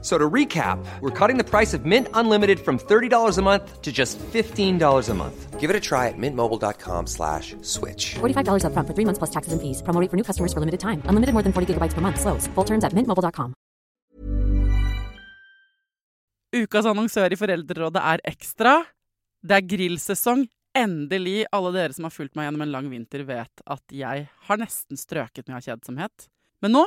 So to recap, we're cutting the price of Mint Unlimited from $30 a month to just $15 a month. Give it a try at mintmobile.com slash switch. $45 up front for three months plus taxes and fees. Promo rate for new customers for limited time. Unlimited more than 40 gigabytes per month. Slows. Full terms at mintmobile.com. Ukas annonsør i Foreldrerådet er Ekstra. Det er grillsesong. Endelig. Alle dere som har fulgt meg gjennom en lang vinter, vet at jeg har nesten strøket med av kjedsomhet. Men nå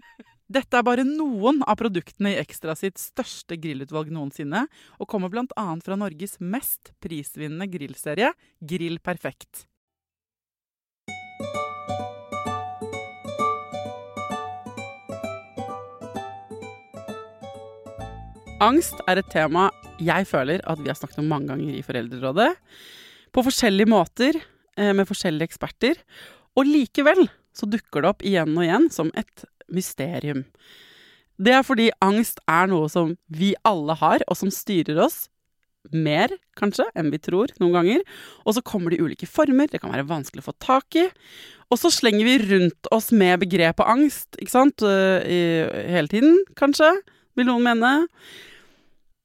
Dette er bare noen av produktene i Ekstra sitt største grillutvalg noensinne, og kommer bl.a. fra Norges mest prisvinnende grillserie, Grill Perfekt. Angst er et tema jeg føler at vi har snakket om mange ganger i Foreldrerådet. På forskjellige måter, eh, med forskjellige eksperter. Og likevel så dukker det opp igjen og igjen som et mysterium. Det er fordi angst er noe som vi alle har, og som styrer oss mer, kanskje, enn vi tror noen ganger. Og så kommer det i ulike former, det kan være vanskelig å få tak i. Og så slenger vi rundt oss med begrepet angst, ikke sant, i, hele tiden, kanskje, vil noen mene.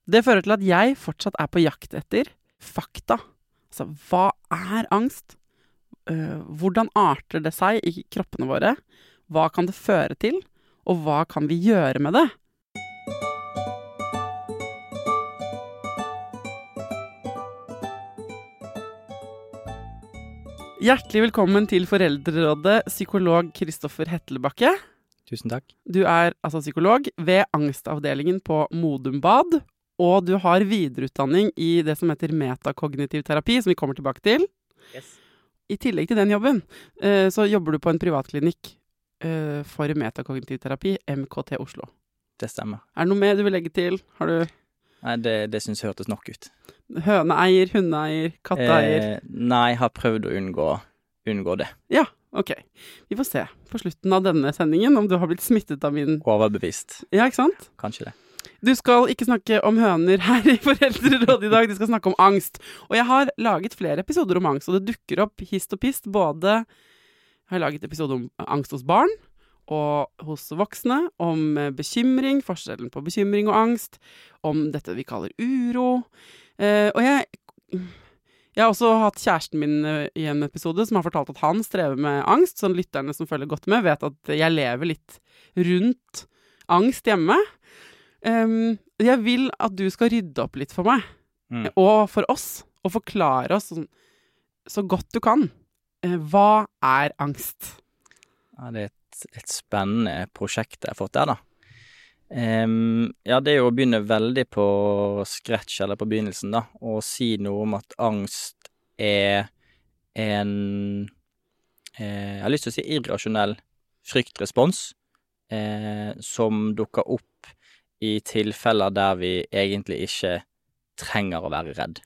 Det fører til at jeg fortsatt er på jakt etter fakta. Altså, hva er angst? Eh, hvordan arter det seg i kroppene våre? Hva kan det føre til? Og hva kan vi gjøre med det? Hjertelig velkommen til Foreldrerådet, psykolog Kristoffer Hetlebakke. Tusen takk. Du er altså psykolog ved angstavdelingen på Modum Bad, og du har videreutdanning i det som heter metakognitiv terapi, som vi kommer tilbake til. I tillegg til den jobben, eh, så jobber du på en privatklinikk eh, for metakognitiv terapi, MKT Oslo. Det stemmer. Er det noe mer du vil legge til? Har du Nei, det, det syns jeg hørtes nok ut. høneeier, hundeeier, katteeier? Eh, nei, jeg har prøvd å unngå, unngå det. Ja, ok. Vi får se på slutten av denne sendingen om du har blitt smittet av min Overbevist. Ja, ikke sant? Kanskje det. Du skal ikke snakke om høner her i Foreldrerådet i dag, du skal snakke om angst. Og jeg har laget flere episoder om angst, og det dukker opp hist og pist. Både jeg har laget episode om angst hos barn og hos voksne, om eh, bekymring, forskjellen på bekymring og angst, om dette vi kaller uro. Eh, og jeg jeg har også hatt kjæresten min eh, i en episode som har fortalt at han strever med angst. Sånn lytterne som følger godt med, vet at jeg lever litt rundt angst hjemme. Um, jeg vil at du skal rydde opp litt for meg, Mm. og for oss, og forklare oss sånn, så godt du kan. Eh, hva er angst? Ja, det er et, et spennende prosjekt jeg har fått der, da. Um, ja, det er jo å begynne veldig på scratch, eller på begynnelsen, da, og si noe om at angst er en eh, Jeg har lyst til å si irrasjonell fryktrespons eh, som dukker opp i tilfeller der vi egentlig ikke trenger å være redd.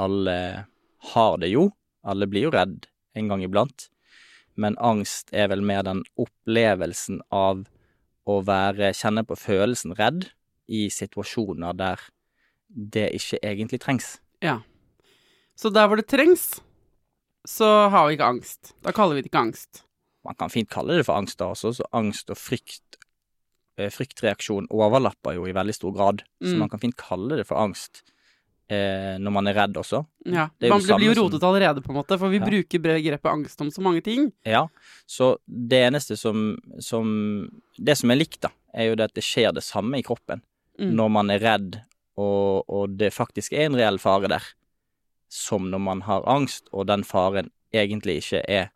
Alle har det jo, alle blir jo redd en gang iblant, men angst er vel mer den opplevelsen av å være, kjenne på følelsen redd i situasjoner der det ikke egentlig trengs. Ja. Så der hvor det trengs, så har vi ikke angst. Da kaller vi det ikke angst. Man kan fint kalle det for angst da også, så angst og frykt, eh, fryktreaksjon overlapper jo i veldig stor grad, så Mm. man kan fint kalle det for angst. Eh, når man er redd også. Ja. Det Man blir, jo rotet allerede, på en måte, for vi Ja. bruker begrepet angst om så mange ting. Ja, så det eneste som, som Det som er likt, da, er jo det at det skjer det samme i kroppen Mm. når man er redd, og, og det faktisk er en reell fare der, som når man har angst, og den faren egentlig ikke er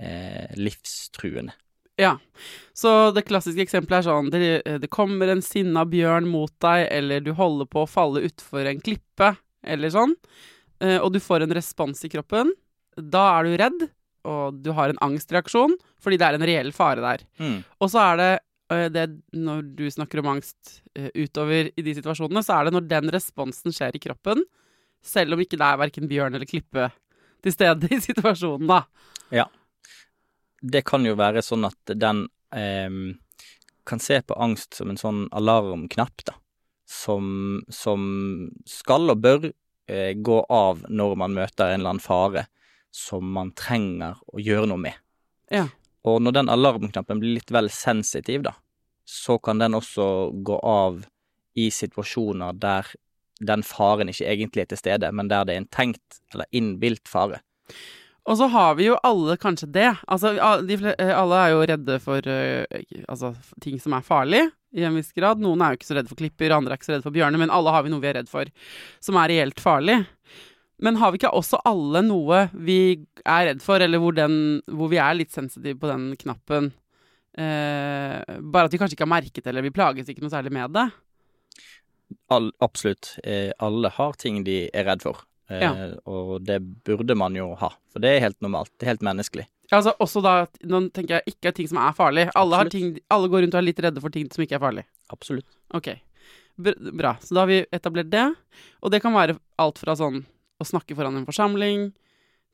eh, livstruende. Ja. Så det klassiske eksempelet er sånn det, det kommer en sinna bjørn mot deg, eller du holder på å falle utfor en klippe, eller sånn, eh, og du får en respons i kroppen. Da er du redd, og du har en angstreaksjon, fordi det er en reell fare der. Mm. Og så er det, eh, det når du snakker om angst eh, utover i de situasjonene, så er det når den responsen skjer i kroppen, selv om ikke det er verken bjørn eller klippe til stede i situasjonen, da. Ja. Det kan jo være sånn at den eh, kan se på angst som en sånn alarmknapp, da. Som, som skal og bør eh, gå av når man møter en eller annen fare som man trenger å gjøre noe med. Ja. Og når den alarmknappen blir litt vel sensitiv, da, så kan den også gå av i situasjoner der den faren ikke egentlig er til stede, men der det er en tenkt eller innbilt fare. Og så har vi jo alle kanskje det. Altså, de, eh, alle er jo redde for uh, altså, ting som er farlig, i en viss grad. Noen er jo ikke så redde for klipper, andre er ikke så redde for bjørner, men alle har vi noe vi er redd for som er reelt farlig. Men har vi ikke også alle noe vi er redd for, eller hvor, den, hvor vi er litt sensitive på den knappen? Eh, bare at vi kanskje ikke har merket det, eller vi plages ikke noe særlig med det. All, absolutt. Eh, alle har ting de er redd for. Eh, Ja. Og det burde man jo ha, for det er helt normalt. Det er helt menneskelig. Altså også da, Nå tenker jeg ikke er ting som er farlig. Alle, har ting, alle går rundt og er litt redde for ting som ikke er farlig. Absolutt. Ok, bra. Så da har vi etablert det. Og det kan være alt fra sånn å snakke foran en forsamling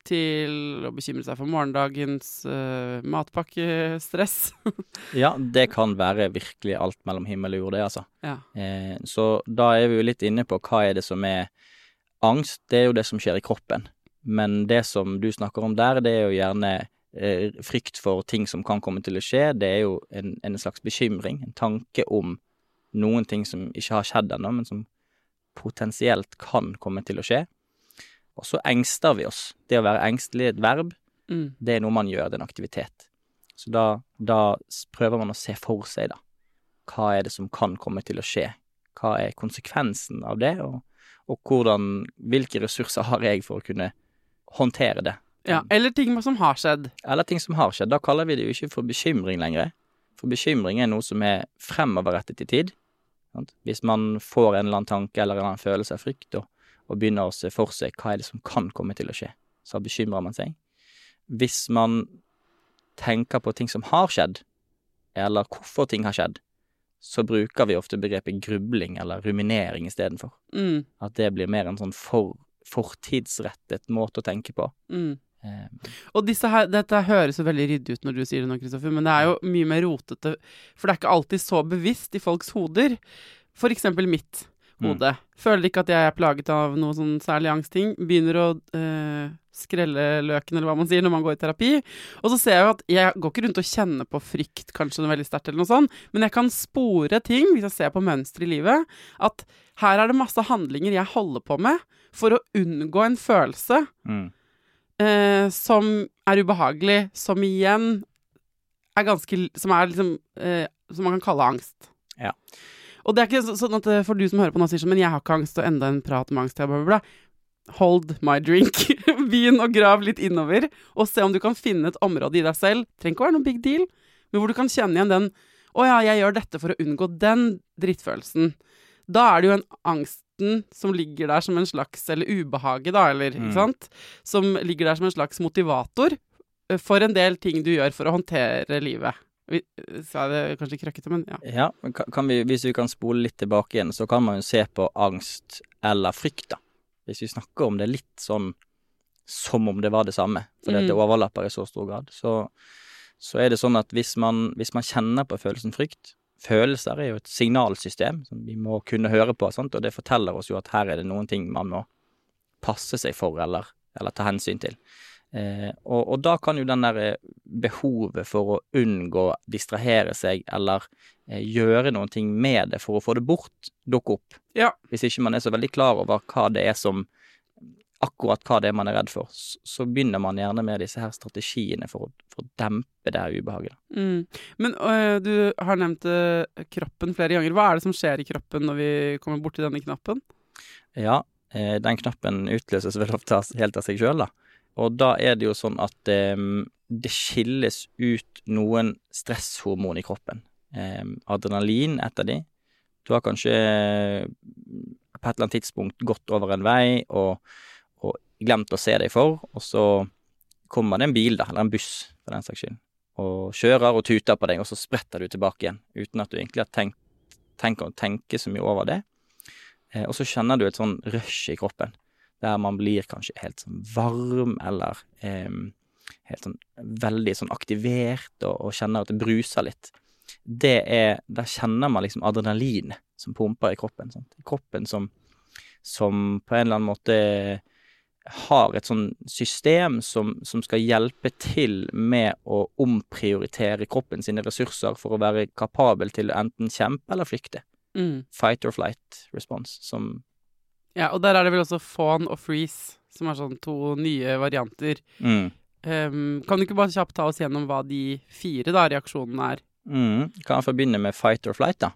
til å bekymre seg for morgendagens uh, matpakkestress. Ja, det kan være virkelig alt mellom himmel og jord, det, altså. ja. Eh, så da er vi jo litt inne på hva er det som er angst. Det er jo det som skjer i kroppen. Men det som du snakker om der, det er jo gjerne eh, frykt for ting som kan komme til å skje. Det er jo en, en slags bekymring, en tanke om noen ting som ikke har skjedd ennå, men som potensielt kan komme til å skje. Og så engster vi oss. Det å være engstelig et verb. Mm. Det er noe man gjør, det er en aktivitet. Så da, da prøver man å se for seg, da. Hva er det som kan komme til å skje? Hva er konsekvensen av det, og, og hvordan Hvilke ressurser har jeg for å kunne håndtere det? ja. Eller ting som har skjedd. Eller ting som har skjedd. Da kaller vi det jo ikke for bekymring lenger. For bekymring er noe som er fremoverrettet i tid. Hvis man får en eller annen tanke eller en eller annen følelse av frykt, og, og begynner å se for seg hva er det som kan komme til å skje, så bekymrer man seg. Hvis man tenker på ting som har skjedd, eller hvorfor ting har skjedd, så bruker vi ofte begrepet grubling eller ruminering istedenfor. Mm. At det blir mer en sånn for, fortidsrettet måte å tenke på. Mm. Um. Og her, dette høres jo veldig ryddig ut når du sier det nå, Kristoffer, men det er jo mye mer rotete, for det er ikke alltid så bevisst i folks hoder. For eksempel mitt hode. Føler ikke at jeg er plaget av noe sånn særlig angstting. Begynner å øh, skrelle løken, eller hva man sier, når man går i terapi. Og så ser jeg jo at jeg går ikke rundt og kjenner på frykt kanskje noe veldig sterkt, eller noe sånt, men jeg kan spore ting, hvis jeg ser på mønster i livet, at her er det masse handlinger jeg holder på med for å unngå en følelse mm. Øh, som er ubehagelig, som igjen er ganske Som er liksom øh, Som man kan kalle angst. Ja. Og det er ikke sånn at eh, for du som hører på nå sier sånn Men jeg har ikke angst, og enda en prat om angst. Jeg bla, bla, bla. Hold my drink. Begynn å grave litt innover, og se om du kan finne et område i deg selv. Trenger ikke å være noe big deal, men hvor du kan kjenne igjen den Å ja, jeg gjør dette for å unngå den drittfølelsen. Da er det jo en angsten som ligger der som en slags Eller ubehaget, da, eller Mm. ikke sant? Som ligger der som en slags motivator eh, for en del ting du gjør for å håndtere livet. Vi- Sa jeg det kanskje krøkkete, men ja. Ja, men kan vi, hvis vi kan spole litt tilbake igjen, så kan man jo se på angst eller frykt, da. Hvis vi snakker om det litt sånn som om det var det samme, fordi at det Mm. overlapper i så stor grad, så, så er det sånn at hvis man, hvis man kjenner på følelsen frykt Følelser er jo et signalsystem som vi må kunne høre på, sant? og det forteller oss jo at her er det noen ting man må passe seg for eller, eller ta hensyn til. Eh, og, og da kan jo den der eh, behovet for å unngå distrahere seg eller eh, gjøre noen ting med det for å få det bort, dukke opp. Ja. Hvis ikke man er så veldig klar over hva det er som akkurat hva det er man er redd for, så, så begynner man gjerne med disse her strategiene for å, for å dempe det her ubehaget. Mm. Men øh, du har nevnt øh, kroppen flere ganger. Hva er det som skjer i kroppen når vi kommer borti denne knappen? Ja, øh, den knappen utløses vel ofte helt av seg sjøl, da. Og da er det jo sånn at um, det skilles ut noen stresshormon i kroppen. Um, adrenalin, et av de. Du har kanskje eh, på et eller annet tidspunkt gått over en vei og, og glemt å se deg for, og så kommer det en bil, da, eller en buss for den saks skyld, og kjører og tuter på deg, og så spretter du tilbake igjen, uten at du egentlig har tenkt, tenkt å tenke så mye over det. Eh, og så kjenner du et sånn rush i kroppen, der man blir kanskje helt sånn varm, eller eh, helt sånn veldig sånn aktivert, og, og kjenner at det bruser litt. Det er Der kjenner man liksom adrenalin som pumper i kroppen. Sant? Kroppen som, som på en eller annen måte har et sånn system som, som skal hjelpe til med å omprioritere kroppen sine ressurser for å være kapabel til å enten kjempe eller flykte. Mm. Fight or flight response, som Ja, og der er det vel også fawn og freeze, som er sånn to nye varianter. mm, Um, kan du ikke bare kjapt ta oss gjennom hva de fire da, reaksjonene er? mm, Kan jeg forbinde med fight or flight, da.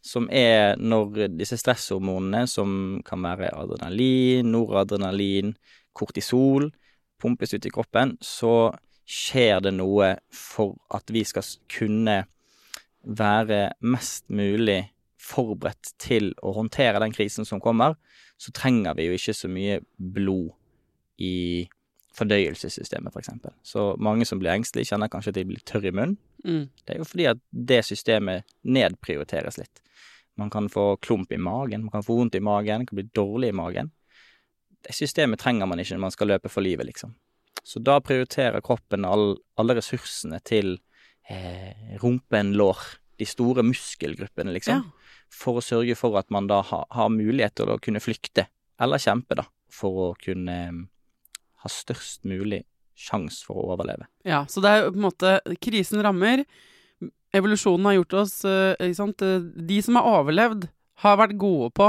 Som er når disse stresshormonene, som kan være adrenalin, noradrenalin, kortisol, pumpes ut i kroppen, så skjer det noe for at vi skal kunne være mest mulig forberedt til å håndtere den krisen som kommer, så trenger vi jo ikke så mye blod i fordøyelsessystemet, for eksempel. Så mange som blir engstelige, kjenner kanskje at de blir tørre i munnen. Mm. Det er jo fordi at det systemet nedprioriteres litt. Man kan få klump i magen, man kan få vondt i magen, man kan bli dårlig i magen. Det systemet trenger man ikke når man skal løpe for livet, liksom. Så da prioriterer kroppen all, alle ressursene til eh, rumpen, lår, de store muskelgruppene, liksom, Ja. For å sørge for at man da ha, har mulighet til å kunne flykte, eller kjempe, da, for å kunne eh, ha størst mulig sjanse for å overleve. Ja, så det er på en måte Krisen rammer. Evolusjonen har gjort oss eh, ikke sant? eh, De som har overlevd, har vært gode på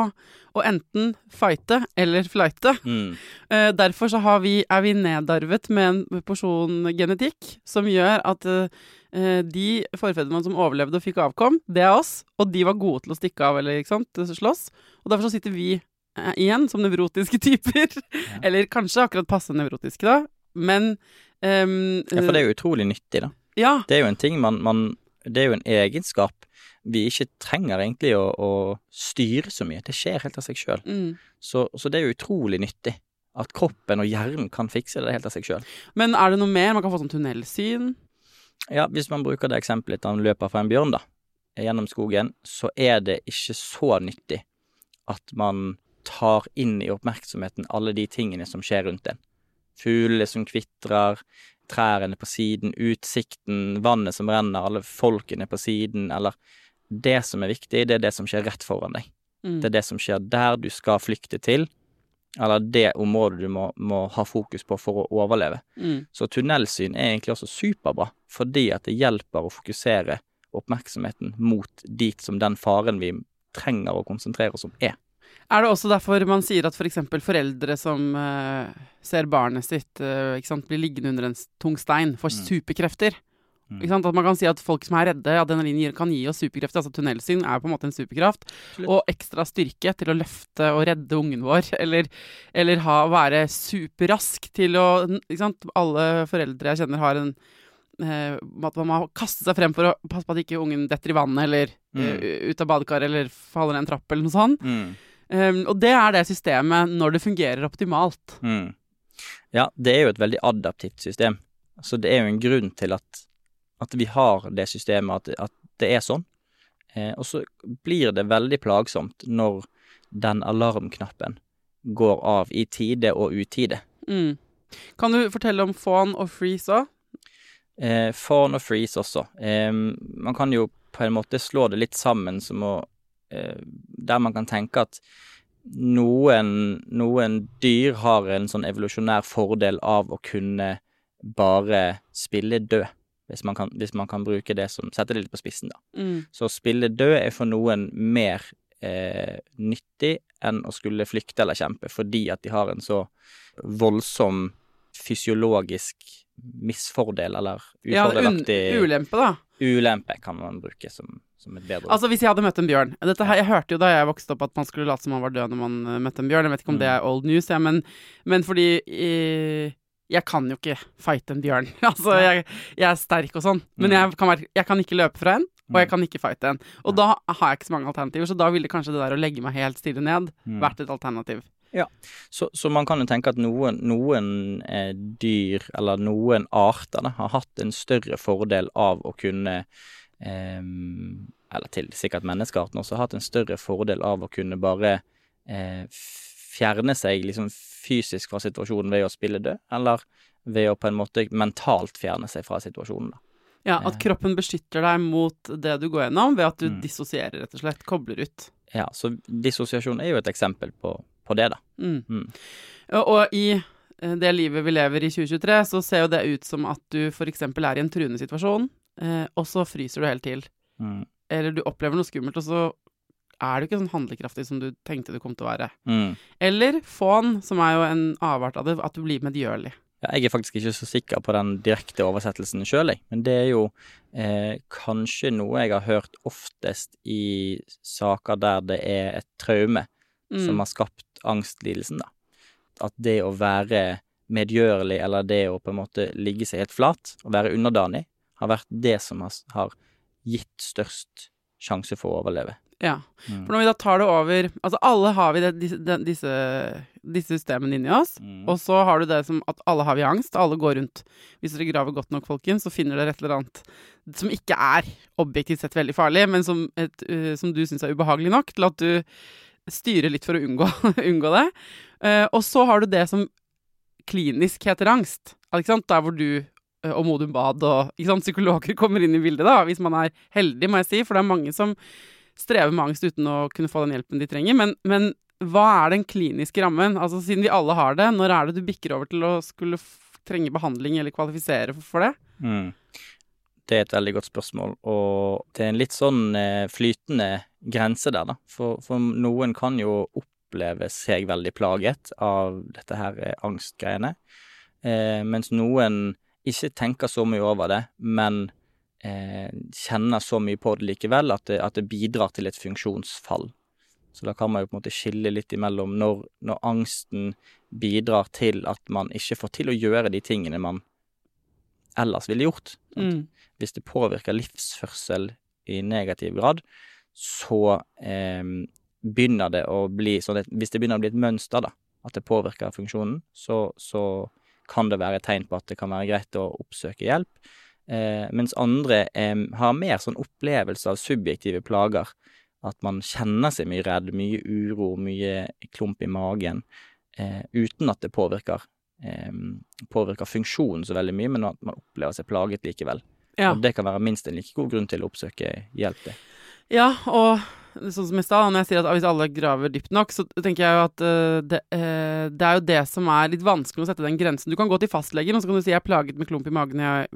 å enten fighte eller flighte. Mm. Uh, derfor så har vi, er vi nedarvet med en porsjon genetikk som gjør at uh, de forfedrene som overlevde og fikk avkom, det er oss, og de var gode til å stikke av eller ikke sant, slåss. Og derfor så sitter vi uh, igjen som nevrotiske typer. eller kanskje akkurat passe nevrotiske, da. Men um, Ja, for det er jo utrolig nyttig, da. Ja, Det er jo en ting man, man Det er jo en egenskap vi ikke trenger egentlig å, å styre så mye. Det skjer helt av seg sjøl. mm. Så, så det er jo utrolig nyttig at kroppen og hjernen kan fikse det helt av seg sjøl. Men er det noe mer? Man kan få sånn tunnelsyn. Ja, hvis man bruker det eksempelet at han løper fra en bjørn, da, gjennom skogen, så er det ikke så nyttig at man tar inn i oppmerksomheten alle de tingene som skjer rundt en. Fuglene som kvitrer, trærne på siden, utsikten, vannet som renner, alle folkene på siden, eller Det som er viktig, det er det som skjer rett foran deg. Mm. Det er det som skjer der du skal flykte til, eller det området du må, må ha fokus på for å overleve. Mm. Så tunnelsyn er egentlig også superbra, fordi at det hjelper å fokusere oppmerksomheten mot dit som den faren vi trenger å konsentrere oss om, er. Er det også derfor man sier at f.eks. For foreldre som uh, ser barnet sitt uh, sant, bli liggende under en tung stein, får superkrefter? Mm. Sant? At man kan si at folk som er redde, adrenalin kan gi oss superkrefter. Altså tunnelsyn er på en måte en superkraft. Absolutt. Og ekstra styrke til å løfte og redde ungen vår. Eller, eller ha, være superrask til å? Alle foreldre jeg kjenner har en eh, at man må kaste seg frem for å passe på at ikke ungen detter i vannet eller eh, ut av badekaret eller faller ned en trapp eller noe sånt. Mm. Um, og det er det systemet når det fungerer optimalt. Mm. Ja, det er jo et veldig adaptivt system. Så det er jo en grunn til at, at vi har det systemet, at, at det er sånn. Eh, og så blir det veldig plagsomt når den alarmknappen går av i tide og utide. Mm. Kan du fortelle om fawn og freeze òg? Eh, fawn og freeze også. Eh, man kan jo på en måte slå det litt sammen som å eh, Der man kan tenke at noen, noen dyr har en sånn evolusjonær fordel av å kunne bare spille død, hvis man kan, hvis man kan bruke det som Sette det litt på spissen, da. Mm. Så å spille død er for noen mer eh, nyttig enn å skulle flykte eller kjempe, fordi at de har en så voldsom fysiologisk misfordel, eller Ja, un ufordelaktig ulempe, da. ulempe, kan man bruke som, som et bedre ord. Altså Hvis jeg hadde møtt en bjørn Dette her, Jeg hørte jo da jeg vokste opp at man skulle late som man var død når man eh, møtte en bjørn. Jeg vet ikke om det Mm. er old news, ja, men, men fordi eh, Jeg kan jo ikke fighte en bjørn. altså jeg, jeg er sterk og sånn, men Mm. jeg kan, være, jeg kan ikke løpe fra en, og jeg Mm. kan ikke fighte en. Og da har jeg ikke så mange alternativer, så da ville kanskje det der å legge meg helt stille ned Mm. vært et alternativ. Så, så man kan jo tenke at noen, noen eh, dyr, eller noen arter, da, har hatt en større fordel av å kunne eh, Eller til sikkert menneskearten også, har hatt en større fordel av å kunne bare eh, fjerne seg liksom fysisk fra situasjonen ved å spille død, eller ved å på en måte mentalt fjerne seg fra situasjonen, da. Ja, At Eh. kroppen beskytter deg mot det du går gjennom, ved at du Mm. dissosierer, rett og slett. Kobler ut. Ja, så dissosiasjon er jo et eksempel på, på det, da. Mm. Mm. Og, i eh, det livet vi lever i 2023, så ser jo det ut som at du f.eks. er i en truende situasjon, eh, og så fryser du helt til. Mm. Eller du opplever noe skummelt, og så er du ikke sånn handlekraftig som du tenkte du kom til å være. Mm. Eller fån, som er jo en avart av det, at du blir medgjørlig. Ja, jeg er faktisk ikke så sikker på den direkte oversettelsen sjøl, jeg. Men det er jo eh, kanskje noe jeg har hørt oftest i saker der det er et traume Mm. som har skapt angstlidelsen, da. At det å være medgjørlig, eller det å på en måte ligge seg helt flat og være underdanig, har vært det som har, har gitt størst sjanse for å overleve. Ja. Mm. For når vi da tar det over Altså, alle har vi det, disse, disse, disse systemene inni oss. Mm. Og så har du det som at alle har vi angst. Alle går rundt. Hvis dere graver godt nok, folkens, så finner dere et eller annet som ikke er objektivt sett veldig farlig, men som, et, uh, som du syns er ubehagelig nok til at du styrer litt for å unngå, unngå det. Uh, og så har du det som klinisk heter angst. Ikke sant? Der hvor du eh, og Modum Bad og sant? psykologer kommer inn i bildet, da, hvis man er heldig, må jeg si. For det er mange som strever med angst uten å kunne få den hjelpen de trenger. Men, men hva er den kliniske rammen? Altså Siden vi alle har det, når er det du bikker over til å skulle trenge behandling eller kvalifisere for, det? Mm. Det er et veldig godt spørsmål, og det er en litt sånn eh, flytende grense der, da. For, for noen kan jo oppleve seg veldig plaget av dette her eh, angstgreiene, eh, mens noen ikke tenker så mye over det, men kjenner så mye på det likevel at det, at det bidrar til et funksjonsfall. Så da kan man jo på en måte skille litt imellom når, når angsten bidrar til at man ikke får til å gjøre de tingene man ellers ville gjort. Mm. Hvis det påvirker livsførsel i negativ grad, så eh, begynner det å bli sånn at Hvis det begynner å bli et mønster, da, at det påvirker funksjonen, så, så kan det være et tegn på at det kan være greit å oppsøke hjelp. Eh, mens andre eh, har mer sånn opplevelse av subjektive plager. At man kjenner seg mye redd, mye uro, mye klump i magen, eh, uten at det påvirker, eh, påvirker funksjonen så veldig mye, men at man opplever seg plaget likevel. Ja. Og det kan være minst en like god grunn til å oppsøke hjelp, det. Ja, og sånn som i stad, når jeg sier at hvis alle graver dypt nok, så tenker jeg jo at uh, det, uh, det er jo det som er litt vanskelig å sette den grensen. Du kan gå til fastlegen, og så kan du si jeg er plaget med klump i magen, jeg,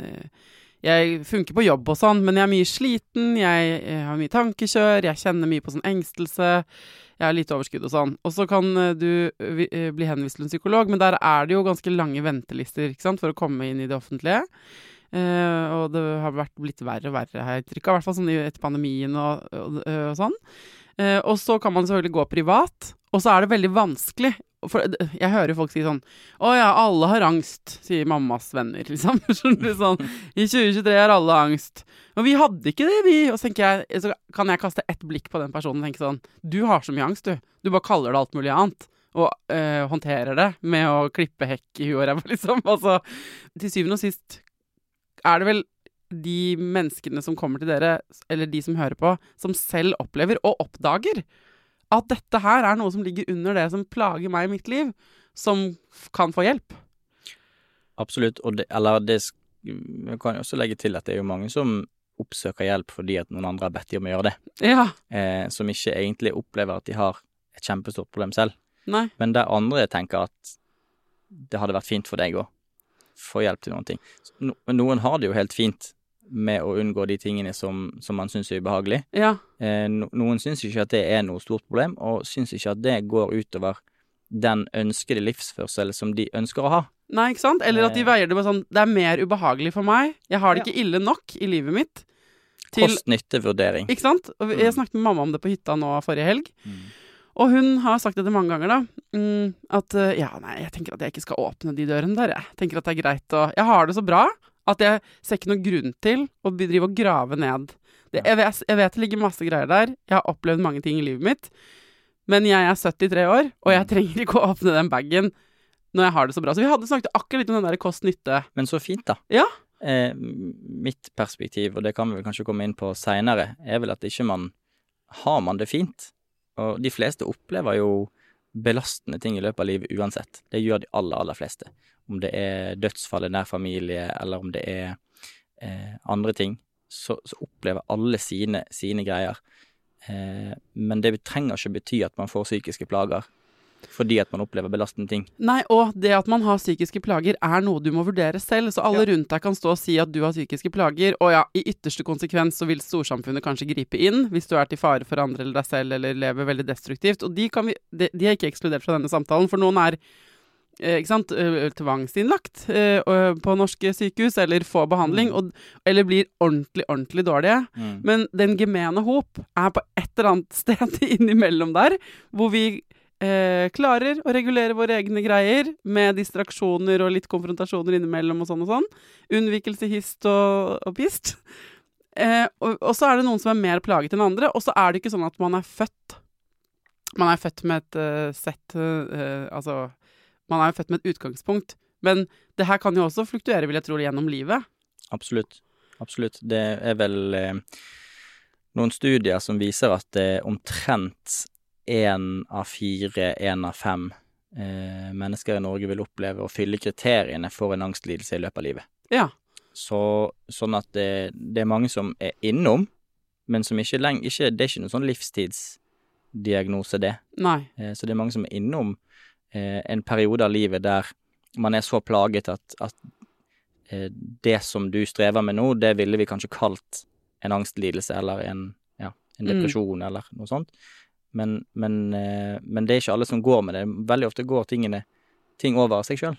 eh, jeg funker på jobb og sånn, men jeg er mye sliten, jeg, jeg har mye tankekjør, jeg kjenner mye på sånn engstelse, jeg har lite overskudd og sånn. Og så kan du bli henvist til en psykolog, men der er det jo ganske lange ventelister sant, for å komme inn i det offentlige. Eh, og det har vært blitt verre og verre, har jeg inntrykk av. I hvert fall sånn etter pandemien og, og, og sånn. Uh, og så kan man selvfølgelig gå privat, og så er det veldig vanskelig. For jeg hører folk si sånn Å ja, alle har angst, sier mammas venner, liksom. Sånn I 2023 har alle angst. Men vi hadde ikke det, vi. Og så jeg, så kan jeg kaste ett blikk på den personen og tenke sånn Du har så mye angst, du. Du bare kaller det alt mulig annet. Og øh, håndterer det med å klippe hekk i huet og ræva, liksom. Altså, til syvende og sist er det vel de menneskene som kommer til dere, eller de som hører på, som selv opplever og oppdager at dette her er noe som ligger under det som plager meg i mitt liv, som kan få hjelp. Absolutt. Og det, eller det Jeg kan også legge til at det er jo mange som oppsøker hjelp fordi at noen andre har bedt de om å gjøre det, Ja. eh, som ikke egentlig opplever at de har et kjempestort problem selv. Nei. Men der andre tenker at det hadde vært fint for deg òg. Få hjelp til noen ting. No, men noen har det jo helt fint med å unngå de tingene som, som man syns er ubehagelig. Ja. Eh, no, noen syns ikke at det er noe stort problem, og syns ikke at det går utover den ønskede livsførsel som de ønsker å ha. Nei, ikke sant? Eller at de Eh. veier det med sånn Det er mer ubehagelig for meg. Jeg har det Ja. ikke ille nok i livet mitt. Kost-nytte-vurdering. ikke sant? Og jeg Mm. snakket med mamma om det på hytta nå forrige helg. Mm. Og hun har sagt dette mange ganger, da. Mm, at eh, ja, nei, jeg tenker at jeg ikke skal åpne de dørene der, jeg. Tenker at det er greit å Jeg har det så bra at jeg ser ikke noen grunn til å drive og grave ned. Det, jeg, vet, jeg vet det ligger masse greier der. Jeg har opplevd mange ting i livet mitt. Men jeg er 73 år, og jeg trenger ikke å åpne den bagen når jeg har det så bra. Så vi hadde snakket akkurat litt om den der kost-nytte. Men så fint, da. Ja. Eh, mitt perspektiv, og det kan vi vel kanskje komme inn på seinere, er vel at ikke man Har man det fint? Og de fleste opplever jo belastende ting i løpet av livet uansett. Det gjør de aller, aller fleste. Om det er dødsfall i nær familie, eller om det er eh, andre ting, så, så opplever alle sine, sine greier. Eh, men det trenger ikke bety at man får psykiske plager fordi at man opplever belastende ting. Nei, og det at man har psykiske plager er noe du må vurdere selv, så alle rundt deg kan stå og si at du har psykiske plager, og ja, i ytterste konsekvens så vil storsamfunnet kanskje gripe inn hvis du er til fare for andre eller deg selv eller lever veldig destruktivt, og de, kan vi, de, de er ikke ekskludert fra denne samtalen, for noen er eh, ikke sant, tvangsinnlagt på norske sykehus, eller får behandling, og, eller blir ordentlig, ordentlig dårlige. Mm. Men den gemene hop er på et eller annet sted innimellom der, hvor vi eh, klarer å regulere våre egne greier med distraksjoner og litt konfrontasjoner innimellom og sånn og sånn. Unnvikelse, hist og, og pist. Eh, og, og så er det noen som er mer plaget enn andre, og så er det ikke sånn at man er født Man er født med et uh, sett uh, Altså, man er jo født med et utgangspunkt. Men det her kan jo også fluktuere, vil jeg tro, gjennom livet. Absolutt. Absolutt. Det er vel eh, noen studier som viser at det er omtrent én av fire, én av fem eh, mennesker i Norge vil oppleve å fylle kriteriene for en angstlidelse i løpet av livet. Ja. Så, sånn at det, det er mange som er innom, men som ikke lenger ikke, Det er ikke noen sånn livstidsdiagnose, det. Nei. Eh, Så det er mange som er innom eh, en periode av livet der man er så plaget at, at eh, det som du strever med nå, det ville vi kanskje kalt en angstlidelse eller en, ja, en Mm. depresjon eller noe sånt. Men, men, eh, men det er ikke alle som går med det. Veldig ofte går tingene ting over seg sjøl.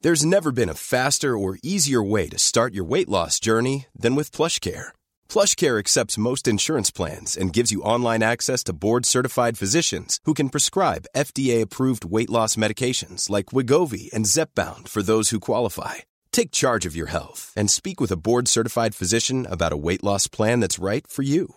There's never been a faster or easier way to start your weight loss journey than with PlushCare. PlushCare accepts most insurance plans and gives you online access to board-certified physicians who can prescribe FDA-approved weight loss medications like Wigovi and Zepbound for those who qualify. Take charge of your health and speak with a board-certified physician about a weight loss plan that's right for you.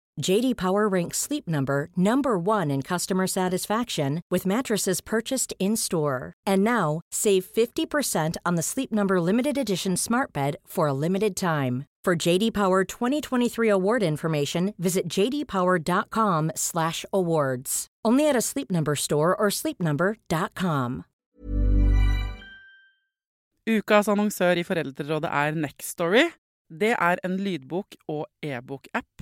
JD Power ranks Sleep Number number 1 in customer satisfaction with mattresses purchased in-store. And now, save 50% on the Sleep Number limited edition Smart Bed for a limited time. For JD Power 2023 award information, visit jdpower.com/awards. Only at a Sleep Number store or sleepnumber.com. Ukas annonsør i Foreldrerådet er Story. Det er en lydbok- og e-bok-app.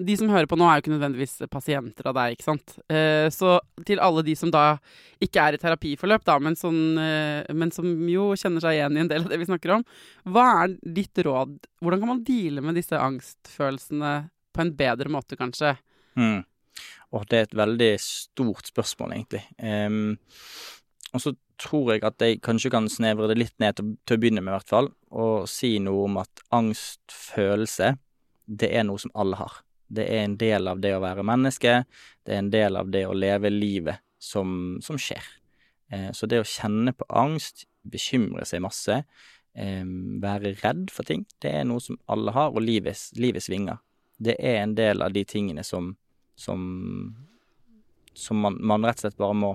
De som hører på nå, er jo ikke nødvendigvis pasienter av deg, ikke sant. Eh, så til alle de som da ikke er i terapiforløp, da, men, sånn, eh, men som jo kjenner seg igjen i en del av det vi snakker om, hva er ditt råd? Hvordan kan man deale med disse angstfølelsene på en bedre måte, kanskje? Mm. Og det er et veldig stort spørsmål, egentlig. Um, og så tror jeg at jeg kanskje kan snevre det litt ned til, til å begynne med, i hvert fall, og si noe om at angstfølelse, det er noe som alle har. Det er en del av det å være menneske, det er en del av det å leve livet som, som skjer. Eh, så det å kjenne på angst, bekymre seg masse, eh, være redd for ting, det er noe som alle har, og livet, livet svinger. Det er en del av de tingene som som, som man, man rett og slett bare må,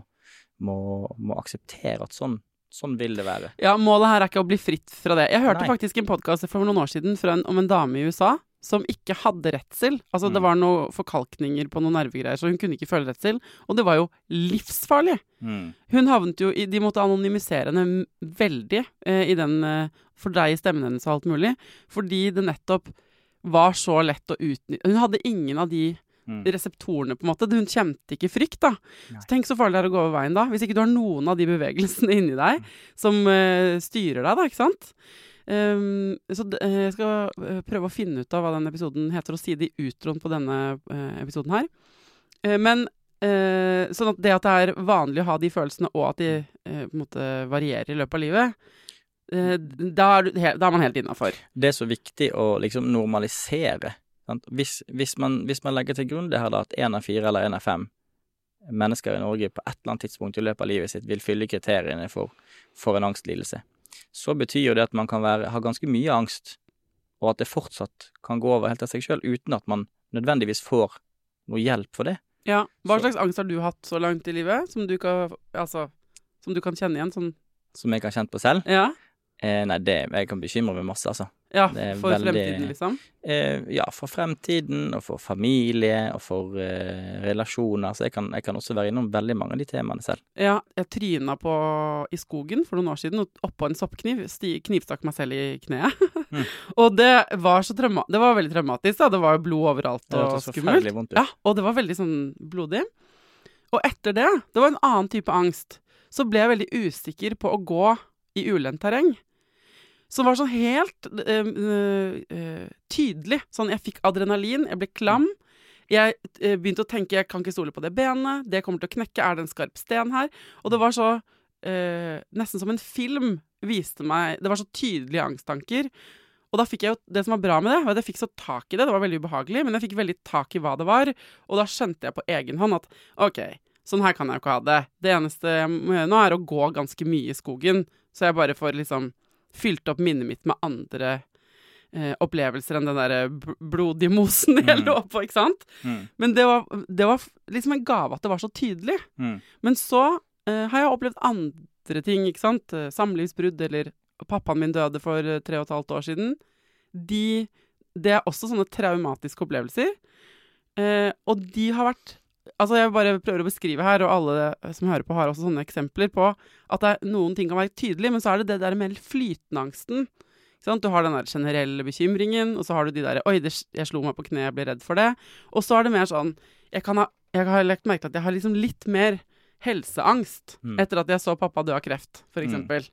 må, må akseptere at sånn, sånn vil det være. Ja, Målet her er ikke å bli fritt fra det. Jeg hørte Nei. faktisk en podkast for noen år siden en, om en dame i USA som ikke hadde redsel. Altså Det Mm. var noen forkalkninger på noen nervegreier, så hun kunne ikke føle redsel. Og det var jo livsfarlig! Mm. Hun havnet jo i De måtte anonymisere henne veldig eh, i den eh, fordreie stemmen hennes og alt mulig, fordi det nettopp var så lett å utnytte Hun hadde ingen av de Mm. reseptorene, på en måte. Hun kjente ikke frykt, da. Nei. Så tenk så farlig det er å gå over veien da. Hvis ikke du har noen av de bevegelsene inni deg Mm. som eh, styrer deg, da, ikke sant. Um, så eh, jeg skal eh, prøve å finne ut av hva den episoden heter, og si det i utroen på denne uh, episoden her. Uh, men uh, sånn at det at det er vanlig å ha de følelsene, og at de på en måte varierer i løpet av livet, da, er da er man helt innafor. Det er så viktig å liksom normalisere. Hvis, hvis, man, hvis man legger til grunn det her da, at én av fire eller én av fem mennesker i Norge på et eller annet tidspunkt i løpet av livet sitt vil fylle kriteriene for, for en angstlidelse, så betyr jo det at man kan være, ha ganske mye angst, og at det fortsatt kan gå over helt av seg sjøl uten at man nødvendigvis får noe hjelp for det. Ja. Hva Så- slags angst har du hatt så langt i livet, som du kan, altså, som du kan kjenne igjen? Sånn, Som jeg har kjent på selv. ja? Eh, nei, det, jeg kan bekymre meg masse, altså. ja, for veldig- fremtiden, liksom? Eh, ja, for fremtiden, og for familie, og for eh, relasjoner. Så jeg kan, jeg kan også være innom veldig mange av de temaene selv. Ja, jeg tryna på i skogen for noen år siden, og oppå en soppkniv. Sti, knivstakk meg selv i kneet. Mm. og det var så trauma det var veldig traumatisk. da, Det var jo blod overalt Det og skummelt. vondt. Ja, og det var veldig sånn blodig. Og etter det, det var en annen type angst, så ble jeg veldig usikker på å gå i ulendt terreng. Som var sånn helt eh, eh, tydelig. Sånn, jeg fikk adrenalin, jeg ble klam. Jeg eh, begynte å tenke jeg kan ikke stole på det benet, det kommer til å knekke, er det en skarp sten her? Og det var så Nesten som en film viste meg Det var så tydelige angsttanker. Og da fikk jeg jo, Det som var bra med det, var at jeg fikk så tak i det. Det var veldig ubehagelig, men jeg fikk veldig tak i hva det var. Og da skjønte jeg på egen hånd at OK, sånn her kan jeg jo ikke ha det. Det eneste jeg må gjøre nå, er å gå ganske mye i skogen, så jeg bare får liksom fylt opp minnet mitt med andre eh, opplevelser enn den derre blodige mosen jeg Mm. lå på, ikke sant? Mm. Men det var, det var liksom en gave at det var så tydelig. Mm. Men så eh, har jeg opplevd andre ting, ikke sant. Eh, Samlivsbrudd, eller pappaen min døde for eh, tre og et halvt år siden. De, det er også sånne traumatiske opplevelser. Eh, og de har vært Altså, jeg bare prøver å beskrive her, og alle som hører på, har også sånne eksempler på at det noen ting kan være tydelig, men så er det det der med flytende angsten. Du har den der generelle bekymringen, og så har du de der Oi, det, jeg slo meg på kne, jeg ble redd for det. Og så er det mer sånn Jeg, kan ha, jeg har lagt merke til at jeg har liksom litt mer helseangst Mm. etter at jeg så pappa dø av kreft, for Mm.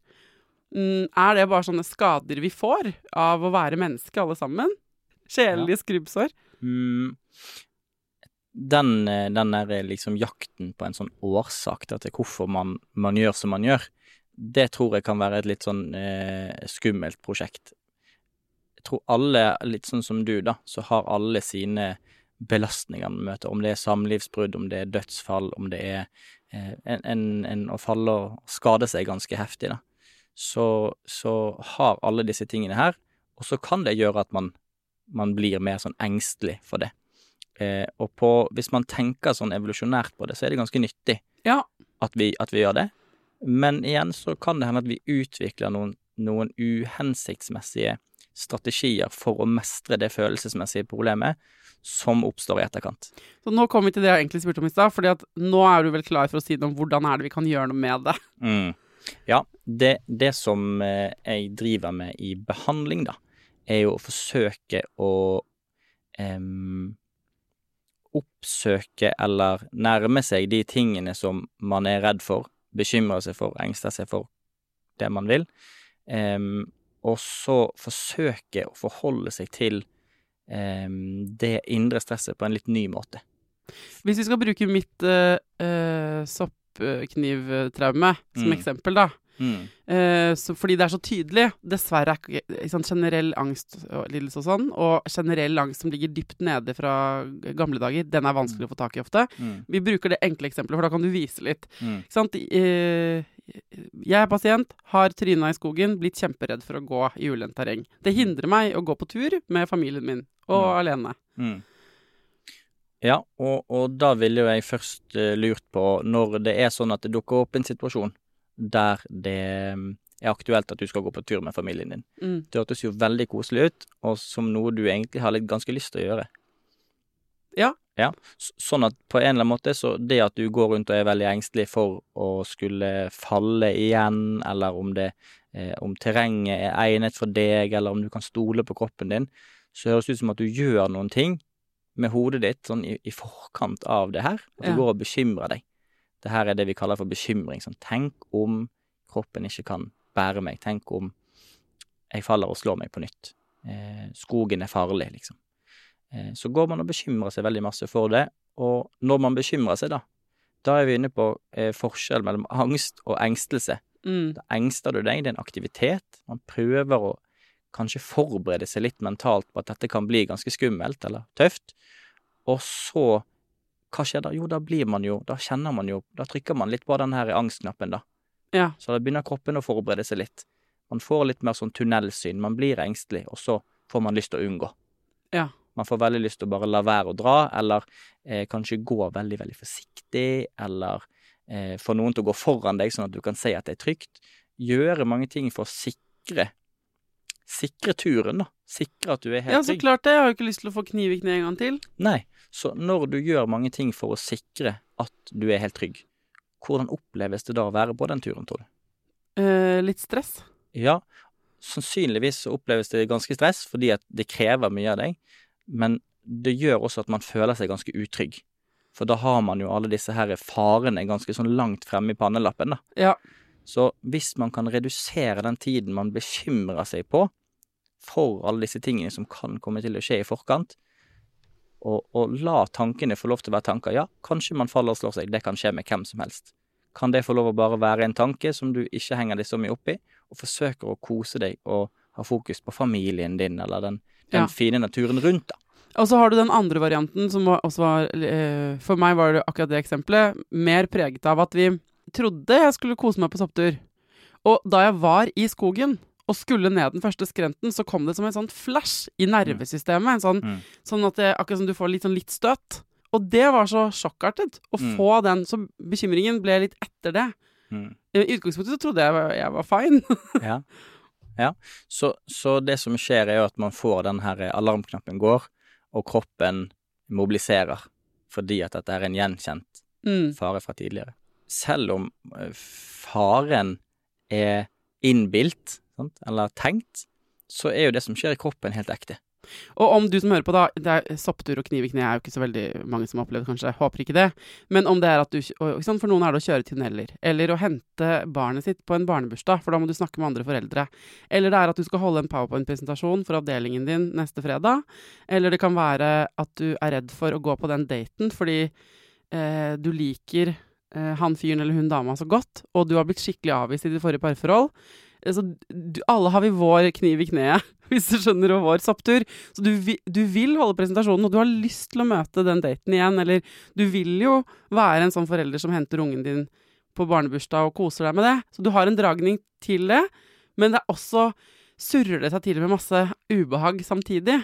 Mm, er det bare sånne skader vi får av å være menneske, alle sammen? Sjelelige skrubbsår? Mm. Den, eh, den der liksom jakten på en sånn årsak til hvorfor man, man gjør som man gjør, det tror jeg kan være et litt sånn eh, skummelt prosjekt. Jeg tror alle, litt sånn som du, da, så har alle sine belastninger man møter. Om det er samlivsbrudd, om det er dødsfall, om det er eh, en, en, en å falle og skade seg ganske heftig, da. Så, så har alle disse tingene her, og så kan det gjøre at man, man blir mer sånn engstelig for det. Eh, og på, hvis man tenker sånn evolusjonært på det, så er det ganske nyttig Ja. at vi, at vi gjør det. Men igjen så kan det hende at vi utvikler noen, noen uhensiktsmessige strategier for å mestre det følelsesmessige problemet som oppstår i etterkant. Så nå kommer vi til det jeg egentlig spurte om i stad, fordi at nå er du vel klar for å si noe om hvordan er det vi kan gjøre noe med det. Mm. Ja, det, det som eh, jeg driver med i behandling, da, er jo å forsøke å em, oppsøke eller nærme seg de tingene som man er redd for, bekymrer seg for, engster seg for det man vil, um, og så forsøke å forholde seg til um, det indre stresset på en litt ny måte. Hvis vi skal bruke mitt uh, uh, soppknivtraume som Mm. eksempel, da. Mm. Uh, så, fordi det er så tydelig. Dessverre er ikke sånn generell angst og sånn, og generell angst som ligger dypt nede fra gamle dager, den er vanskelig å få tak i ofte. Mm. Vi bruker det enkle eksempelet, for da kan du vise litt. Mm. Ikke sant? Uh, jeg er pasient, har tryna i skogen, blitt kjemperedd for å gå i ulendt terreng. Det hindrer meg å gå på tur med familien min, og Mm. alene. Mm. Ja, og, og da ville jo jeg først eh, lurt på når det er sånn at det dukker opp en situasjon der det mm, er aktuelt at du skal gå på tur med familien din. Mm. Det hørtes jo veldig koselig ut, og som noe du egentlig har litt ganske lyst til å gjøre. Ja. Ja, Sånn at på en eller annen måte, så det at du går rundt og er veldig engstelig for å skulle falle igjen, eller om det eh, om terrenget er egnet for deg, eller om du kan stole på kroppen din, så høres det ut som at du gjør noen ting med hodet ditt sånn i, i forkant av det her. At du Ja. går og bekymrer deg. Det her er det vi kaller for bekymring. Sånn, tenk om kroppen ikke kan bære meg. Tenk om jeg faller og slår meg på nytt. Eh, skogen er farlig, liksom. Eh, så går man og bekymrer seg veldig masse for det. Og når man bekymrer seg, da, da er vi inne på eh, forskjell mellom angst og engstelse. Mm. Da engster du deg, det er en aktivitet. Man prøver å kanskje forberede seg litt mentalt på at dette kan bli ganske skummelt eller tøft. Og så, hva skjer da? Jo, da blir man jo, da kjenner man jo, da trykker man litt på den her angstknappen, da. Ja. Så da begynner kroppen å forberede seg litt. Man får litt mer sånn tunnelsyn, man blir engstelig, og så får man lyst til å unngå. Ja. Man får veldig lyst til å bare la være å dra, eller eh, kanskje gå veldig, veldig forsiktig, eller eh, få noen til å gå foran deg, sånn at du kan si at det er trygt. Gjøre mange ting for å sikre Sikre turen, da. Sikre at du er helt ja, så klart det. Jeg har jo ikke lyst til å få kniv i kneet en gang til. Nei, så når du gjør mange ting for å sikre at du er helt trygg, hvordan oppleves det da å være på den turen, tror du? Eh, litt stress. Ja, sannsynligvis så oppleves det ganske stress, fordi at det krever mye av deg, men det gjør også at man føler seg ganske utrygg. For da har man jo alle disse her farene ganske sånn langt fremme i pannelappen, da. Ja. Så hvis man kan redusere den tiden man bekymrer seg på for alle disse tingene som kan komme til å skje i forkant, og, og la tankene få lov til å være tanker. Ja, kanskje man faller og slår seg, det kan skje med hvem som helst. Kan det få lov å bare være en tanke som du ikke henger deg så mye opp i, og forsøker å kose deg og ha fokus på familien din eller den, den Ja. fine naturen rundt, da. Og så har du den andre varianten, som også var eh, For meg var det akkurat det eksempelet mer preget av at vi trodde jeg skulle kose meg på sopptur. Og da jeg var i skogen og skulle ned den første skrenten, så kom det som en sånn flash i nervesystemet. En sånn, Mm. sånn at det, akkurat som du får litt sånn litt støt. Og det var så sjokkartet å Mm. få den. Så bekymringen ble litt etter det. Mm. I utgangspunktet så trodde jeg var- jeg var fine. Ja. ja. Så, så det som skjer, er jo at man får den her alarmknappen går, og kroppen mobiliserer fordi at dette er en gjenkjent mm. fare fra tidligere. Selv om eh, faren er innbilt, sant, eller tenkt, så er jo det som skjer i kroppen, helt ekte. Og om du som hører på, da det er Sopptur og kniv i kne er jo ikke så veldig mange som har opplevd, kanskje. Jeg Håper ikke det. Men om det er at du For noen er det å kjøre tunneler. Eller å hente barnet sitt på en barnebursdag, for da må du snakke med andre foreldre. Eller det er at du skal holde en powerpoint-presentasjon for avdelingen din neste fredag. Eller det kan være at du er redd for å gå på den daten fordi eh, du liker eh, han fyren eller hun dama så godt, og du har blitt skikkelig avvist i ditt forrige parforhold. Eh, Så du, alle har vi vår kniv i kneet, hvis du skjønner, og vår sopptur. Så du, du vil holde presentasjonen, og du har lyst til å møte den daten igjen. Eller du vil jo være en sånn forelder som henter ungen din på barnebursdag og koser deg med det. Så du har en dragning til det, men det er også surrer det seg til med masse ubehag samtidig.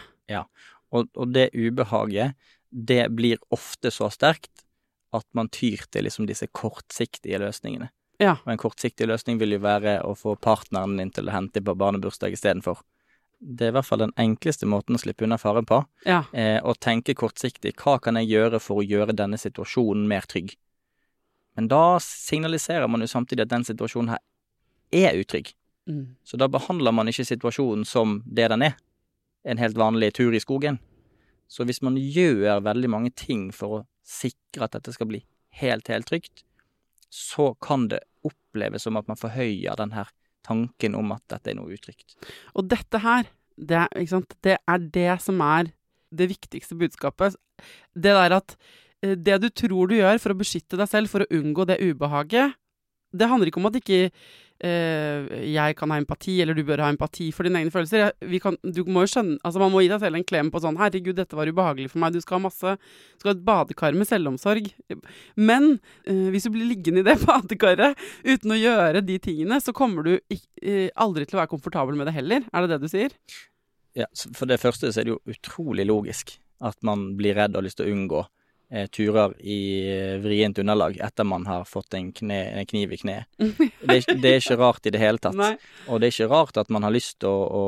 Og, og det ubehaget, det blir ofte så sterkt at man tyr til liksom disse kortsiktige løsningene. Ja. Og en kortsiktig løsning vil jo være å få partneren din til å hente på barnebursdag istedenfor. Det er i hvert fall den enkleste måten å slippe unna faren på. Ja. Eh, å tenke kortsiktig. Hva kan jeg gjøre for å gjøre denne situasjonen mer trygg? Men da signaliserer man jo samtidig at den situasjonen her er utrygg. Mm. Så da behandler man ikke situasjonen som det den er. En helt vanlig tur i skogen. Så hvis man gjør veldig mange ting for å sikre at dette skal bli helt, helt trygt, så kan det oppleves som at man forhøyer den her tanken om at dette er noe utrygt. Og dette her, det, er- sant? det er det som er det viktigste budskapet. Det der at eh, det du tror du gjør for å beskytte deg selv, for å unngå det ubehaget, det handler ikke om at ikke jeg kan ha empati, eller du bør ha empati for dine egne følelser. Kan, du må jo skjønne, altså Man må gi deg selv en klem på sånn 'Herregud, dette var ubehagelig for meg'. Du skal ha masse Du skal ha et badekar med selvomsorg. Men eh, hvis du blir liggende i det badekaret uten å gjøre de tingene, så kommer du eh, aldri til å være komfortabel med det heller. Er det det du sier? Ja, For det første så er det jo utrolig logisk at man blir redd og har lyst til å unngå eh, turer i eh, vrient underlag etter man har fått en, kne, en kniv i kneet. Det, det er ikke rart i det hele tatt. Nei. Og det er ikke rart at man har lyst til å, å,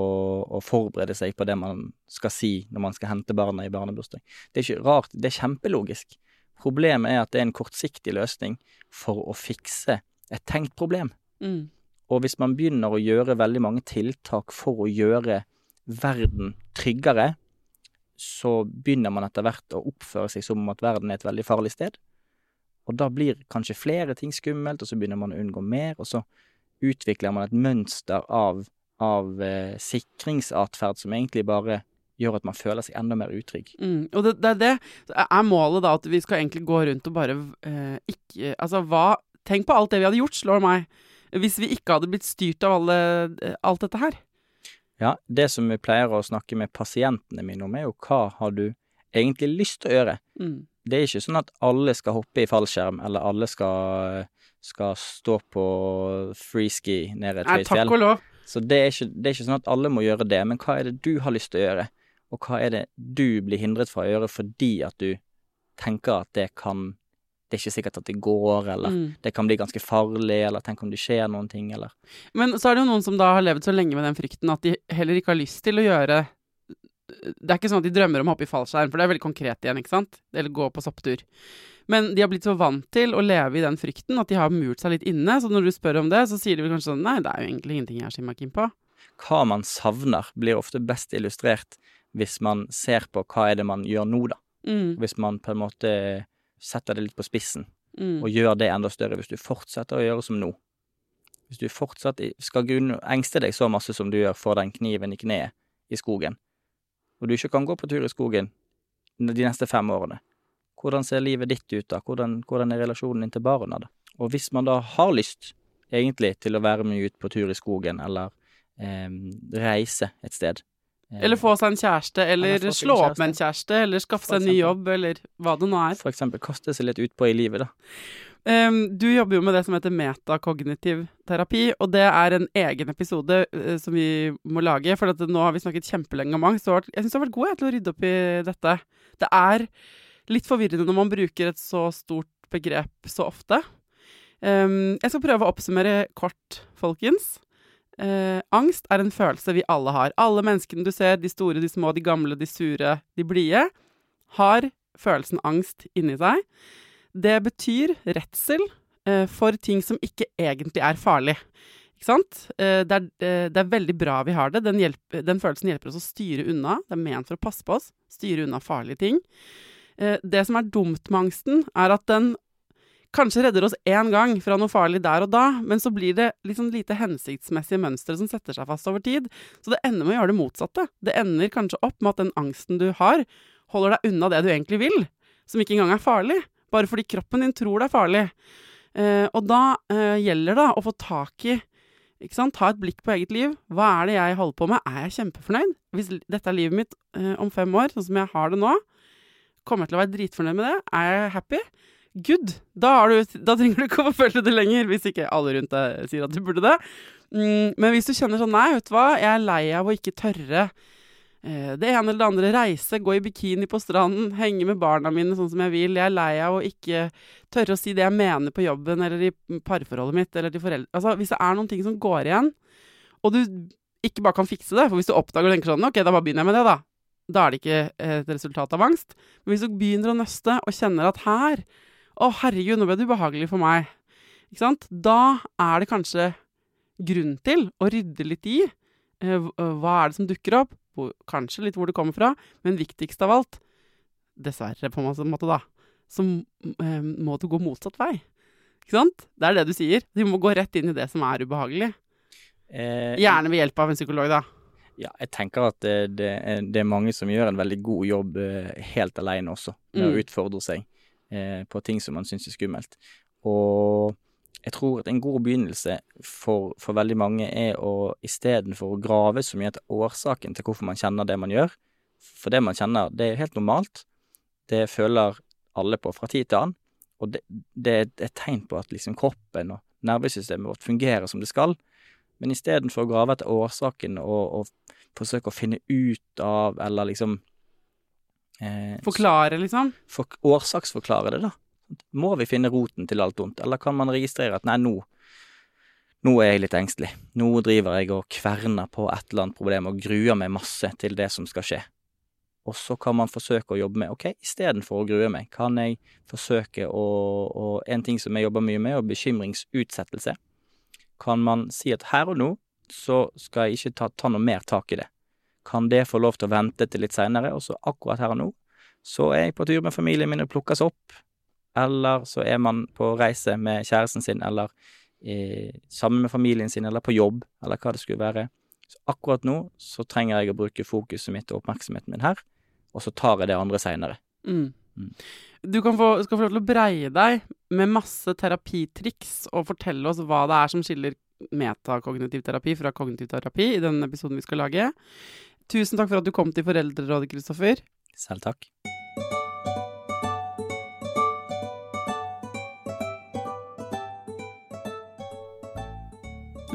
å forberede seg på det man skal si når man skal hente barna i barnebursdag. Det er ikke rart, det er kjempelogisk. Problemet er at det er en kortsiktig løsning for å fikse et tenkt problem. Mm. Og hvis man begynner å gjøre veldig mange tiltak for å gjøre verden tryggere, så begynner man etter hvert å oppføre seg som om at verden er et veldig farlig sted. Og da blir kanskje flere ting skummelt, og så begynner man å unngå mer, og så utvikler man et mønster av, av eh, sikringsatferd som egentlig bare gjør at man føler seg enda mer utrygg. Mm. Og det, det det. Er målet da at vi skal egentlig gå rundt og bare eh, ikke Altså hva Tenk på alt det vi hadde gjort, slår meg. Hvis vi ikke hadde blitt styrt av alle, eh, alt dette her. Ja, det som vi pleier å snakke med pasientene mine om, er jo hva har du egentlig lyst til å gjøre? Mm. Det er ikke sånn at alle skal hoppe i fallskjerm, eller alle skal, skal stå på freeski ned et Nei, høyt fjell. Så det er, ikke, det er ikke sånn at alle må gjøre det, men hva er det du har lyst til å gjøre? Og hva er det du blir hindret fra å gjøre fordi at du tenker at det kan Det er ikke sikkert at det går, eller Mm. det kan bli ganske farlig, eller tenk om det skjer noen ting, eller Men så er det jo noen som da har levd så lenge med den frykten at de heller ikke har lyst til å gjøre Det er ikke sånn at de drømmer om å hoppe i fallskjerm, for det er veldig konkret igjen, ikke sant? Eller gå på sopptur. Men de har blitt så vant til å leve i den frykten at de har murt seg litt inne. Så når du spør om det, så sier de vel kanskje sånn Nei, det er jo egentlig ingenting jeg så innmari keen på. Hva man savner, blir ofte best illustrert hvis man ser på hva er det man gjør nå, da. Mm, Hvis man på en måte setter det litt på spissen. mm, og gjør det enda større hvis du fortsetter å gjøre som nå. Hvis du fortsatt skal grunn- engste deg så masse som du gjør for den kniven i kneet i skogen, og du ikke kan gå på tur i skogen de neste fem årene, hvordan ser livet ditt ut da? Hvordan, hvordan er relasjonen din til barna da? Og hvis man da har lyst, egentlig, til å være med ut på tur i skogen, eller eh, reise et sted Eller få seg en kjæreste, eller, Eller slå opp med en kjæreste, eller skaffe seg en ny jobb, eller hva det nå er. For eksempel kaste seg litt utpå i livet, da. Um, du jobber jo med det som heter metakognitiv terapi, og det er en egen episode uh, som vi må lage. For nå har vi snakket kjempelenge om angst, og jeg syns du har vært god til å rydde opp i dette. Det er litt forvirrende når man bruker et så stort begrep så ofte. Um, jeg skal prøve å oppsummere kort, folkens. Eh, angst er en følelse vi alle har. Alle menneskene du ser, de store, de små, de gamle, de sure, de blide, har følelsen angst inni seg. Det betyr redsel eh, for ting som ikke egentlig er farlig. Ikke sant? Eh, det, er, eh, det er veldig bra vi har det. Den, hjelp- den følelsen hjelper oss å styre unna. Det er ment for å passe på oss. Styre unna farlige ting. Eh, det som er dumt med angsten, er at den kanskje redder oss én gang fra noe farlig der og da, men så blir det litt sånn lite hensiktsmessige mønstre som setter seg fast over tid. Så det ender med å gjøre det motsatte. Det ender kanskje opp med at den angsten du har, holder deg unna det du egentlig vil, som ikke engang er farlig, bare fordi kroppen din tror det er farlig. Eh, og da eh, gjelder det å få tak i ikke sant? Ta et blikk på eget liv. Hva er det jeg holder på med? Er jeg kjempefornøyd? Hvis dette er livet mitt eh, om fem år, sånn som jeg har det nå, kommer jeg til å være dritfornøyd med det? Er jeg happy? Good! Da, du, da trenger du ikke å forfølge det lenger, hvis ikke alle rundt deg sier at du burde det. Mm, men hvis du kjenner sånn Nei, vet du hva, jeg er lei av å ikke tørre eh, det ene eller det andre. Reise, gå i bikini på stranden, henge med barna mine sånn som jeg vil. Jeg er lei av å ikke tørre å si det jeg mener på jobben eller i parforholdet mitt eller til foreldre. Altså, hvis det er noen ting som går igjen, og du ikke bare kan fikse det, for hvis du oppdager og tenker sånn Ok, da bare begynner jeg med det, da. Da er det ikke et resultat av angst. Men hvis du begynner å nøste og kjenner at her Å, herregud, nå ble det ubehagelig for meg. Ikke sant? Da er det kanskje grunn til å rydde litt i. Eh, hva er det som dukker opp? Kanskje litt hvor det kommer fra. Men viktigst av alt, dessverre på en måte, da, så eh, må du gå motsatt vei. Ikke sant? Det er det du sier. Du må gå rett inn i det som er ubehagelig. Eh, Gjerne ved hjelp av en psykolog, da. Ja, jeg tenker at det, det, det, er mange som gjør en veldig god jobb eh, helt alene også, med mm. å utfordre seg eh, på ting som man syns er skummelt. Og jeg tror at en god begynnelse for, for veldig mange er å istedenfor å grave så mye etter årsaken til hvorfor man kjenner det man gjør, for det man kjenner, det er helt normalt, det føler alle på fra tid til annen, og det, det er et tegn på at liksom kroppen og nervesystemet vårt fungerer som det skal. Men istedenfor å grave etter årsaken og, og, forsøke å finne ut av, eller liksom eh, Forklare, liksom? For, årsaksforklare det, da. Må vi finne roten til alt ondt, eller kan man registrere at nei, nå, nå er jeg litt engstelig. Nå driver jeg og kverner på et eller annet problem og gruer meg masse til det som skal skje. Og så kan man forsøke å jobbe med ok, istedenfor å grue meg, kan jeg forsøke å Og en ting som jeg jobber mye med, er bekymringsutsettelse kan man si at her og nå så skal jeg ikke ta, ta noe mer tak i det. Kan det få lov til å vente til litt seinere, og så akkurat her og nå så er jeg på tur med familien min og plukkes opp, eller så er man på reise med kjæresten sin, eller eh, sammen med familien sin, eller på jobb, eller hva det skulle være. Så akkurat nå så trenger jeg å bruke fokuset mitt og oppmerksomheten min her, og så tar jeg det andre seinere. Mm. Mm. Du få, skal få lov til å breie deg med masse terapitriks og fortelle oss hva det er som skiller metakognitiv terapi fra kognitiv terapi i denne episoden vi skal lage. Tusen takk for at du kom til Foreldrerådet, Kristoffer. Selv takk.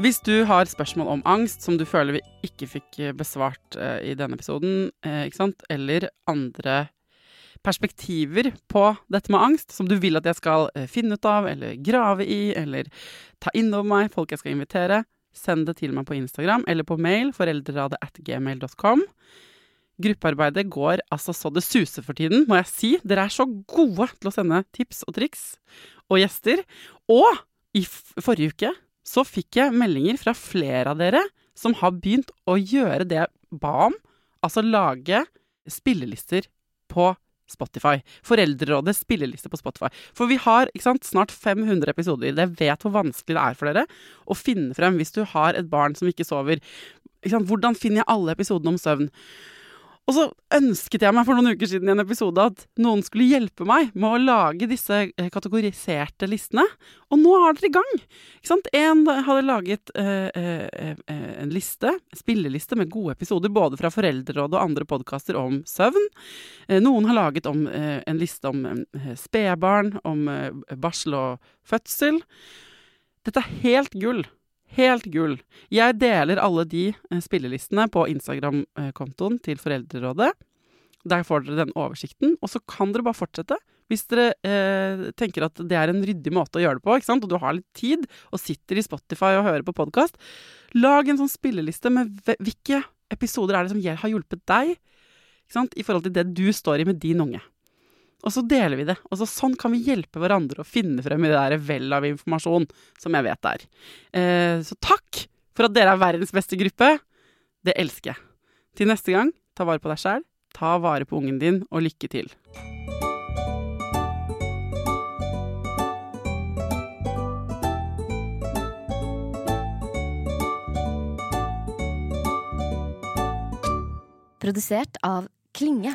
Hvis du har spørsmål om angst som du føler vi ikke fikk besvart uh, i denne episoden, uh, eller andre perspektiver på dette med angst som du vil at jeg skal eh, finne ut av, eller grave i, eller ta inn over meg, folk jeg skal invitere, send det til meg på Instagram eller på mail foreldreradet.gmail.com. Gruppearbeidet går altså så det suser for tiden, må jeg si. Dere er så gode til å sende tips og triks og gjester. Og i forrige uke så fikk jeg meldinger fra flere av dere som har begynt å gjøre det jeg ba om, altså lage spillelister på Spotify. Foreldrerådets spilleliste på Spotify. For vi har sant, snart 500 episoder. Jeg vet hvor vanskelig det er for dere å finne frem hvis du har et barn som ikke sover. Ikke Hvordan finner jeg alle episodene om søvn? Og så ønsket jeg meg for noen uker siden i en episode at noen skulle hjelpe meg med å lage disse eh, kategoriserte listene. Og nå har dere i gang! Ikke sant? En hadde laget eh, eh, eh, en liste, spilleliste med gode episoder både fra Foreldrerådet og andre podkaster om søvn. Eh, noen har laget om, eh, en liste om spedbarn, om barsel og fødsel. Dette er helt gull. Helt gull. Jeg deler alle de eh, spillelistene på Instagram-kontoen til Foreldrerådet. Der får dere den oversikten, og så kan dere bare fortsette. Hvis dere eh, tenker at det er en ryddig måte å gjøre det på, og du har litt tid og sitter i Spotify og hører på podkast, lag en sånn spilleliste med hvilke episoder er det som har hjulpet deg i forhold til det du står i med din unge. Og så deler vi det. Og så sånn kan vi hjelpe hverandre å finne frem i det der vellet av informasjon som jeg vet er. Eh, så takk for at dere er verdens beste gruppe. Det elsker jeg. Til neste gang, ta vare på deg sjæl, ta vare på ungen din, og lykke til. Produsert av Klinge.